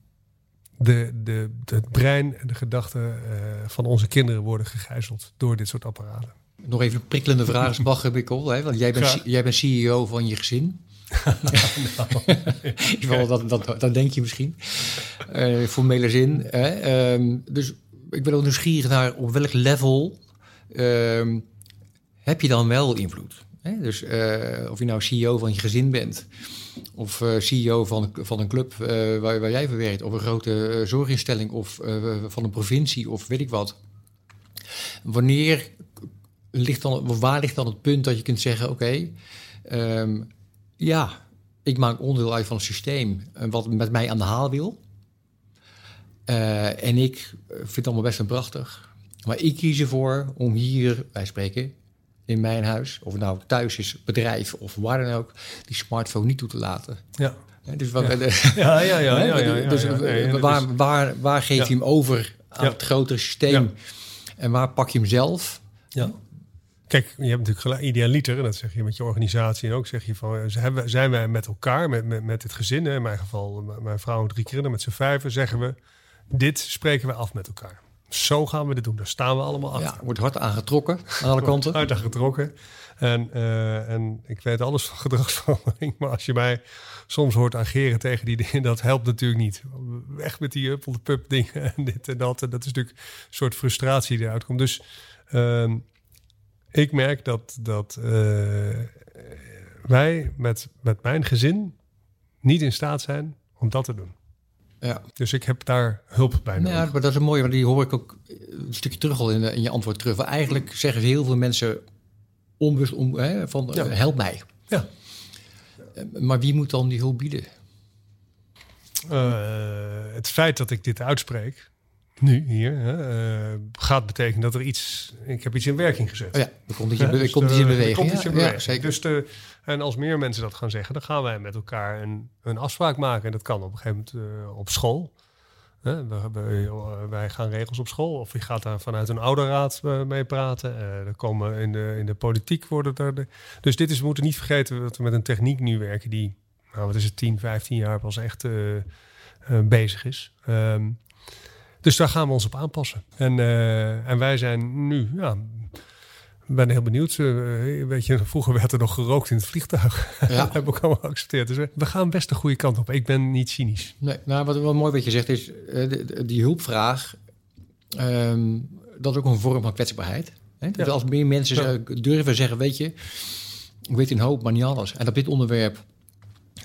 de, de, het brein en de gedachten uh, van onze kinderen worden gegijzeld door dit soort apparaten. Nog even een prikkelende vraag, Bagger Bikkel. Want jij bent, jij bent CEO van je gezin. nou, dat, dat, dat denk je misschien. Uh, formele zin. Hè? Um, dus ik ben ook nieuwsgierig naar op welk level um, heb je dan wel invloed? Dus uh, of je nou CEO van je gezin bent, of uh, CEO van, van een club waar, waar, jij verwerkt, of een grote zorginstelling, of van een provincie, of weet ik wat. Wanneer ligt dan, waar ligt dan het punt dat je kunt zeggen: oké, um, ja, ik maak onderdeel uit van een systeem eh, wat met mij aan de haal wil. En ik vind het allemaal best en prachtig. Maar ik kies ervoor om hier, wij spreken, in mijn huis, of nou thuis is, bedrijf of waar dan ook, die smartphone niet toe te laten. Ja. Dus, wat, ja. ja, ja, ja, ja, Dus waar, waar, waar geef je hem over aan het grotere systeem? En waar pak je hem zelf? Ja. Kijk, je hebt natuurlijk idealiter, en dat zeg je met je organisatie en ook zeg je van, zijn wij met elkaar, met, met, met het gezin, in mijn geval mijn vrouw en drie kinderen, met z'n vijven, zeggen we, dit spreken we af met elkaar. Zo gaan we dit doen. Daar staan we allemaal achter. Ja, wordt hard aangetrokken aan alle kanten. hard aangetrokken. En, uh, en ik weet alles van gedragsverandering. Maar als je mij soms hoort ageren tegen die dingen, dat helpt natuurlijk niet. Weg met die up de pup dingen en dit en dat. En dat is natuurlijk een soort frustratie die eruit komt. Dus uh, ik merk dat, dat uh, wij met, met mijn gezin niet in staat zijn om dat te doen. Ja. Dus ik heb daar hulp bij nodig. Ja, maar dat is een mooie, want die hoor ik ook een stukje terug al in, in je antwoord terug. eigenlijk zeggen heel veel mensen onbewust om, hè, van ja. help mij. Ja. Eh, maar wie moet dan die hulp bieden? Uh, het feit dat ik dit uitspreek, nu hier, uh, gaat betekenen dat er iets, ik heb iets in werking gezet. Oh ja, er komt iets dus komt iets in beweging. Komt iets in beweging. Ja, zeker. Dus de, en als meer mensen dat gaan zeggen, dan gaan wij met elkaar een, een afspraak maken. En dat kan op een gegeven moment uh, op school. We, we, wij gaan regels op school. Of je gaat daar vanuit een ouderraad mee praten. Er komen in de, in de politiek worden er. De, dus dit is, we moeten niet vergeten dat we met een techniek nu werken die, nou, wat is het, 10, 15 jaar pas echt bezig is. Um, dus daar gaan we ons op aanpassen. En, uh, en wij zijn nu, ja, ben heel benieuwd. Uh, weet je, vroeger werd er nog gerookt in het vliegtuig. Ja. dat heb ik ook allemaal geaccepteerd. Dus we gaan best de goede kant op. Ik ben niet cynisch. Nee, nou, wat wel mooi wat je zegt is, uh, die hulpvraag, um, dat is ook een vorm van kwetsbaarheid. Hè? Ja. als meer mensen ja. durven zeggen, weet je, ik weet een hoop, maar niet alles. En op dit onderwerp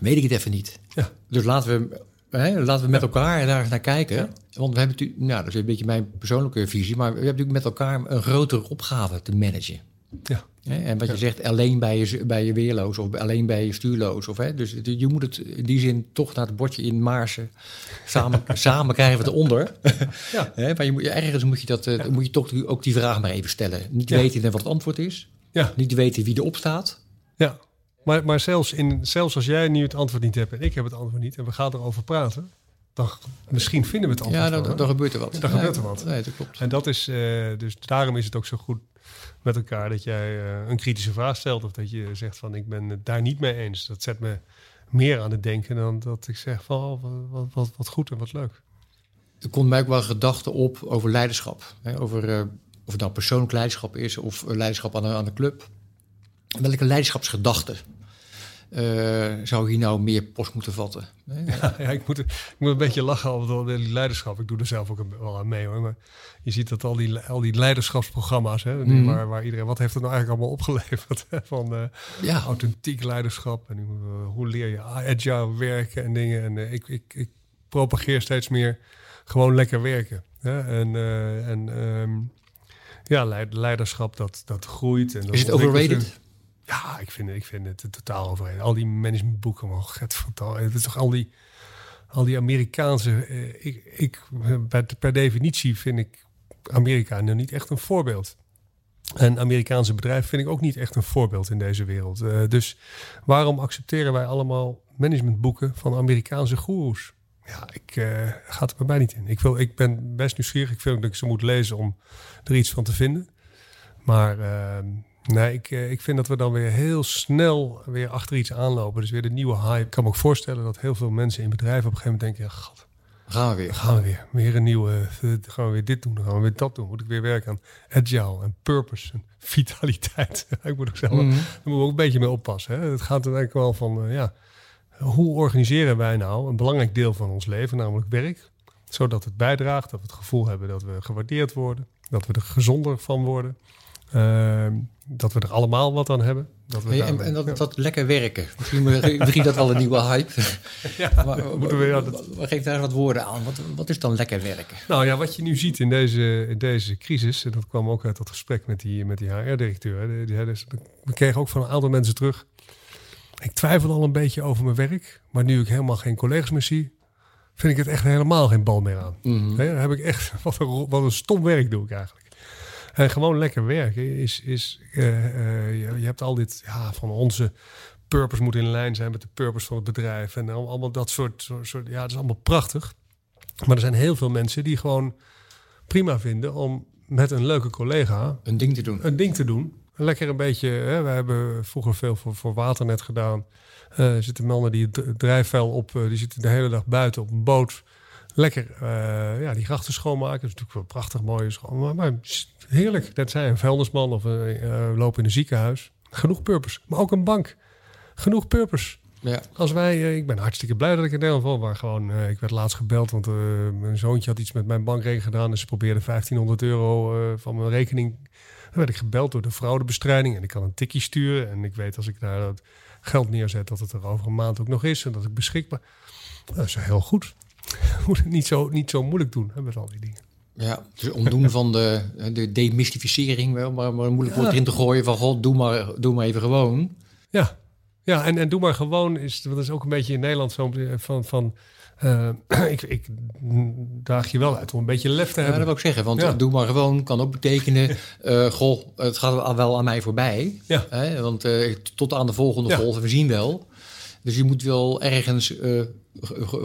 weet ik het even niet. Ja. Dus laten we Hè, laten we met elkaar daar eens naar kijken. Want we hebben natuurlijk, nou, dat is een beetje mijn persoonlijke visie, maar we hebben natuurlijk met elkaar een grotere opgave te managen. Ja. Hè, en wat je zegt, alleen bij je, bij je weerloos of alleen bij je stuurloos. Of, hè, dus je moet het in die zin toch naar het bordje in Maarsen. Samen, samen krijgen we het onder. Ja. hè, maar je moet, ergens moet je, dat, uh, moet je toch ook die vraag maar even stellen. Niet weten wat het antwoord is. Ja. Niet weten wie erop staat. Ja. Maar, maar zelfs, in, zelfs als jij nu het antwoord niet hebt en ik heb het antwoord niet en we gaan erover praten, dan misschien vinden we het antwoord. Ja, dan, dan, gebeurt er wat. Dan gebeurt er wat. Nee, dat klopt. En dat is, uh, dus daarom is het ook zo goed met elkaar dat jij uh, een kritische vraag stelt of dat je zegt van ik ben het daar niet mee eens. Dat zet me meer aan het denken dan dat ik zeg van oh, wat, wat, wat, goed en wat leuk. Er komt mij ook wel gedachten op over leiderschap. Hè? Over uh, of het nou persoonlijk leiderschap is of leiderschap aan, aan de club. Welke leiderschapsgedachten uh, zou hier nou meer post moeten vatten? Ja, ja, ik, moet, ik moet een beetje lachen over die leiderschap. Ik doe er zelf ook wel aan mee hoor. Maar je ziet dat al die, al die leiderschapsprogramma's, hè, mm. waar, waar iedereen, wat heeft het nou eigenlijk allemaal opgeleverd? Hè? Van uh, ja. authentiek leiderschap en uh, hoe leer je agile werken en dingen. En uh, ik, ik, ik propageer steeds meer gewoon lekker werken. Hè? En, en um, ja, leiderschap dat, dat groeit. En dat Is het overrated? Ja, ik vind, ik vind het totaal overheen. Al die managementboeken, man, het, het is toch al die, al die Amerikaanse... Eh, ik, ik, per definitie vind ik Amerika nu niet echt een voorbeeld. En Amerikaanse bedrijven vind ik ook niet echt een voorbeeld in deze wereld. Uh, dus waarom accepteren wij allemaal managementboeken van Amerikaanse goeroes? Ja, ik uh, gaat er bij mij niet in. Ik, wil, ik ben best nieuwsgierig. Ik vind dat ik ze moet lezen om er iets van te vinden. Maar uh, Nee, ik, eh, ik vind dat we dan weer heel snel weer achter iets aanlopen. Dus weer de nieuwe hype. Ik kan me ook voorstellen dat heel veel mensen in bedrijven op een gegeven moment denken... God, gaan we weer. Gaan we weer. Weer een nieuwe... Gaan we weer dit doen, dan gaan we weer dat doen. Moet ik weer werken aan agile en purpose en vitaliteit. ik moet ook zelf... Mm Daar moeten we ook een beetje mee oppassen. Hè? Het gaat er eigenlijk wel van... Uh, ja, hoe organiseren wij nou een belangrijk deel van ons leven, namelijk werk... zodat het bijdraagt, dat we het gevoel hebben dat we gewaardeerd worden... dat we er gezonder van worden... Ehm, dat we er allemaal wat aan hebben. Dat we en, en, dat, dat lekker werken. Misschien begint dat wel een nieuwe hype. ja, maar, moeten we, ja, dat... Geef daar wat woorden aan. Wat, wat is dan lekker werken? Nou ja, wat je nu ziet in deze, in deze crisis... en dat kwam ook uit dat gesprek met die, met die HR-directeur... we kregen ook van een aantal mensen terug... ik twijfel al een beetje over mijn werk... maar nu ik helemaal geen collega's meer zie... vind ik het echt helemaal geen bal meer aan. Mm -hmm. heb ik echt... Wat een, wat een stom werk doe ik eigenlijk. En gewoon lekker werken is, is uh, uh, je, je, hebt al dit ja, van onze purpose moet in lijn zijn met de purpose van het bedrijf. En allemaal dat soort, soort, ja, dat is allemaal prachtig. Maar er zijn heel veel mensen die gewoon prima vinden om met een leuke collega een ding te doen. Een ding te doen. Lekker een beetje, hè, we hebben vroeger veel voor, voor Waternet gedaan. Uh, er zitten mannen die het drijfvuil op, die zitten de hele dag buiten op een boot lekker uh, ja, die grachten schoonmaken. Dat is natuurlijk wel prachtig mooie schoon. Maar, heerlijk. Dat zijn een vuilnisman of een uh, lopen in een ziekenhuis. Genoeg purpose. Maar ook een bank. Genoeg purpose. Ja. Als wij, uh, ik ben hartstikke blij dat ik er deel van maar gewoon, ik werd laatst gebeld, want mijn zoontje had iets met mijn bankrekening gedaan en ze probeerde 1500 euro van mijn rekening. Dan werd ik gebeld door de fraudebestrijding en ik kan een tikkie sturen en ik weet als ik daar dat geld neerzet dat het er over een maand ook nog is en dat ik beschikbaar. Dat is heel goed. moet het niet zo, niet zo moeilijk doen hè, met al die dingen. Ja, dus omdoen van de, de demystificering wel, maar, maar moeilijk ja. woord erin te gooien van god, doe maar, doe maar even gewoon. Ja, Ja, en, en doe maar gewoon, is, dat is ook een beetje in Nederland zo van... van uh, ik, ik daag je wel uit om een beetje lef te ja, hebben. dat wil ik zeggen. Want doe maar gewoon kan ook betekenen... uh, goh, het gaat wel aan mij voorbij. Ja. Hè? Want uh, tot aan de volgende golf, we zien wel. Dus je moet wel ergens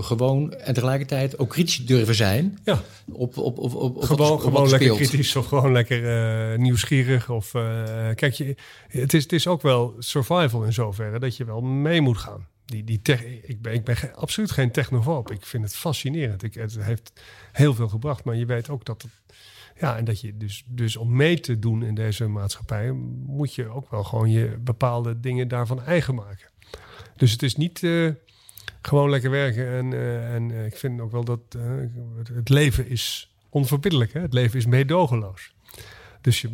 gewoon en tegelijkertijd ook kritisch durven zijn. Ja. Op, op, op, op, gewoon gewoon lekker speelt. kritisch of gewoon lekker uh, nieuwsgierig. Of uh, kijk, je, het, is, het is ook wel survival in zoverre dat je wel mee moet gaan. Die, die tech, ik ben, ik ben ge, absoluut geen technofoob. Ik vind het fascinerend. Ik, het heeft heel veel gebracht, maar je weet ook dat het, ja, en dat je dus, dus om mee te doen in deze maatschappij, moet je ook wel gewoon je bepaalde dingen daarvan eigen maken. Dus het is niet uh, gewoon lekker werken. En, uh, en uh, ik vind ook wel dat het leven is onverbiddelijk. Hè? Het leven is meedogenloos. Dus je,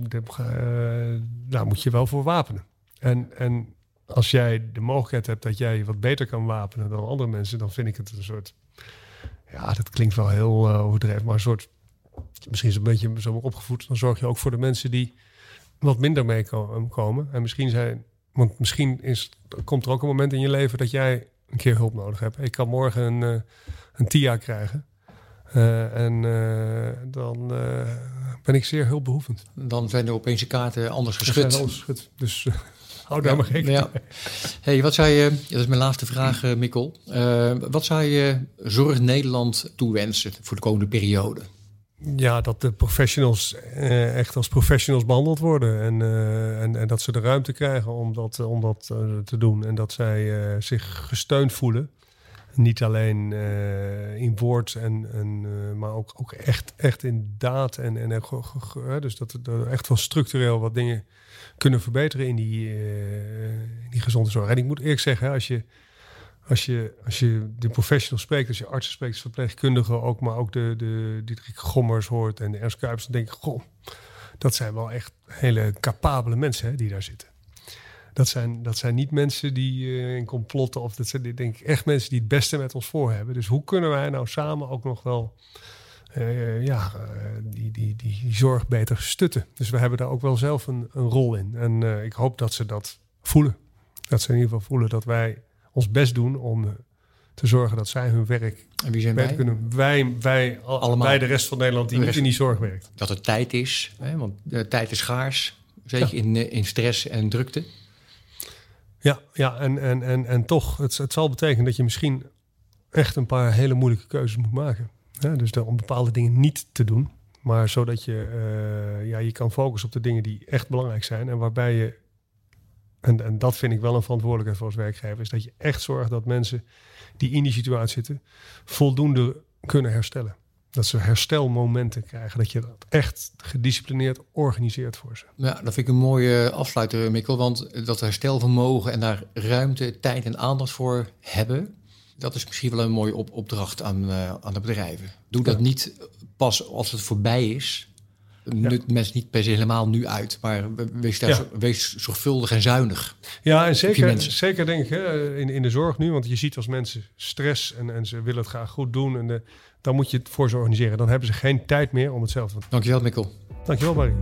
daar moet je wel voor wapenen. En, en als jij de mogelijkheid hebt dat jij wat beter kan wapenen dan andere mensen, dan vind ik het een soort. Ja, dat klinkt wel heel overdreven, maar een soort. Misschien is het een beetje zo opgevoed. Dan zorg je ook voor de mensen die wat minder meekomen. En misschien zijn want misschien is, komt er ook een moment in je leven dat jij een keer hulp nodig hebt. Ik kan morgen een, uh, een TIA krijgen. Uh, en uh, dan ben ik zeer hulpbehoevend. Dan zijn er opeens de kaarten anders geschud. Anders geschud. Dus hou daar ja, maar rekening ja. Hey, wat zou je, dat is mijn laatste vraag, Mikkel. wat zou je Zorg Nederland toewensen voor de komende periode? Ja, dat de professionals eh, echt als professionals behandeld worden. En, uh, en, en, dat ze de ruimte krijgen om dat, om dat te doen. En dat zij zich gesteund voelen. Niet alleen in woord, en, en, maar ook, ook echt, echt in daad. En, en, dus dat er echt wel structureel wat dingen kunnen verbeteren in die, in die gezonde zorg. En ik moet eerlijk zeggen, als je als je, als je de professionals spreekt, als je artsen spreekt, verpleegkundigen ook, maar ook de, de Gommers hoort en de Ernst Kuipers, dan denk ik, goh, dat zijn wel echt hele capabele mensen hè, die daar zitten. Dat zijn, dat zijn niet mensen die uh, in complotten, of dat zijn denk ik echt mensen die het beste met ons voor hebben. Dus hoe kunnen wij nou samen ook nog wel uh, ja, die, die, die, die zorg beter stutten? Dus we hebben daar ook wel zelf een, een rol in. En ik hoop dat ze dat voelen. Dat ze in ieder geval voelen dat wij ons best doen om te zorgen dat zij hun werk en wie zijn wij? kunnen. Wij, wij allemaal wij de rest van Nederland die niet in die zorg werkt. Dat het tijd is, hè? want de tijd is schaars, zeker ja. in, in stress en drukte. Ja, ja en, en, en, en toch, het, het zal betekenen dat je misschien echt een paar hele moeilijke keuzes moet maken. Ja, dus om bepaalde dingen niet te doen, maar zodat je uh, ja, je kan focussen op de dingen die echt belangrijk zijn en waarbij je en, en dat vind ik wel een verantwoordelijkheid voor als werkgever, is dat je echt zorgt dat mensen die in die situatie zitten, voldoende kunnen herstellen. Dat ze herstelmomenten krijgen. Dat je dat echt gedisciplineerd organiseert voor ze. Ja, dat vind ik een mooie afsluiter, Mikkel. Want dat herstelvermogen en daar ruimte, tijd en aandacht voor hebben... dat is misschien wel een mooie op opdracht aan, uh, aan de bedrijven. Doe dat ja. niet pas als het voorbij is. Nut ja. mensen niet per se helemaal nu uit, maar wees, daar, ja. wees zorgvuldig en zuinig. Ja, en zeker, zeker denk ik hè, in, in de zorg nu, want je ziet als mensen stress en, en ze willen het graag goed doen, en de, dan moet je het voor ze organiseren. Dan hebben ze geen tijd meer om het zelf te doen. Dankjewel, Mikkel. Dankjewel, Barry.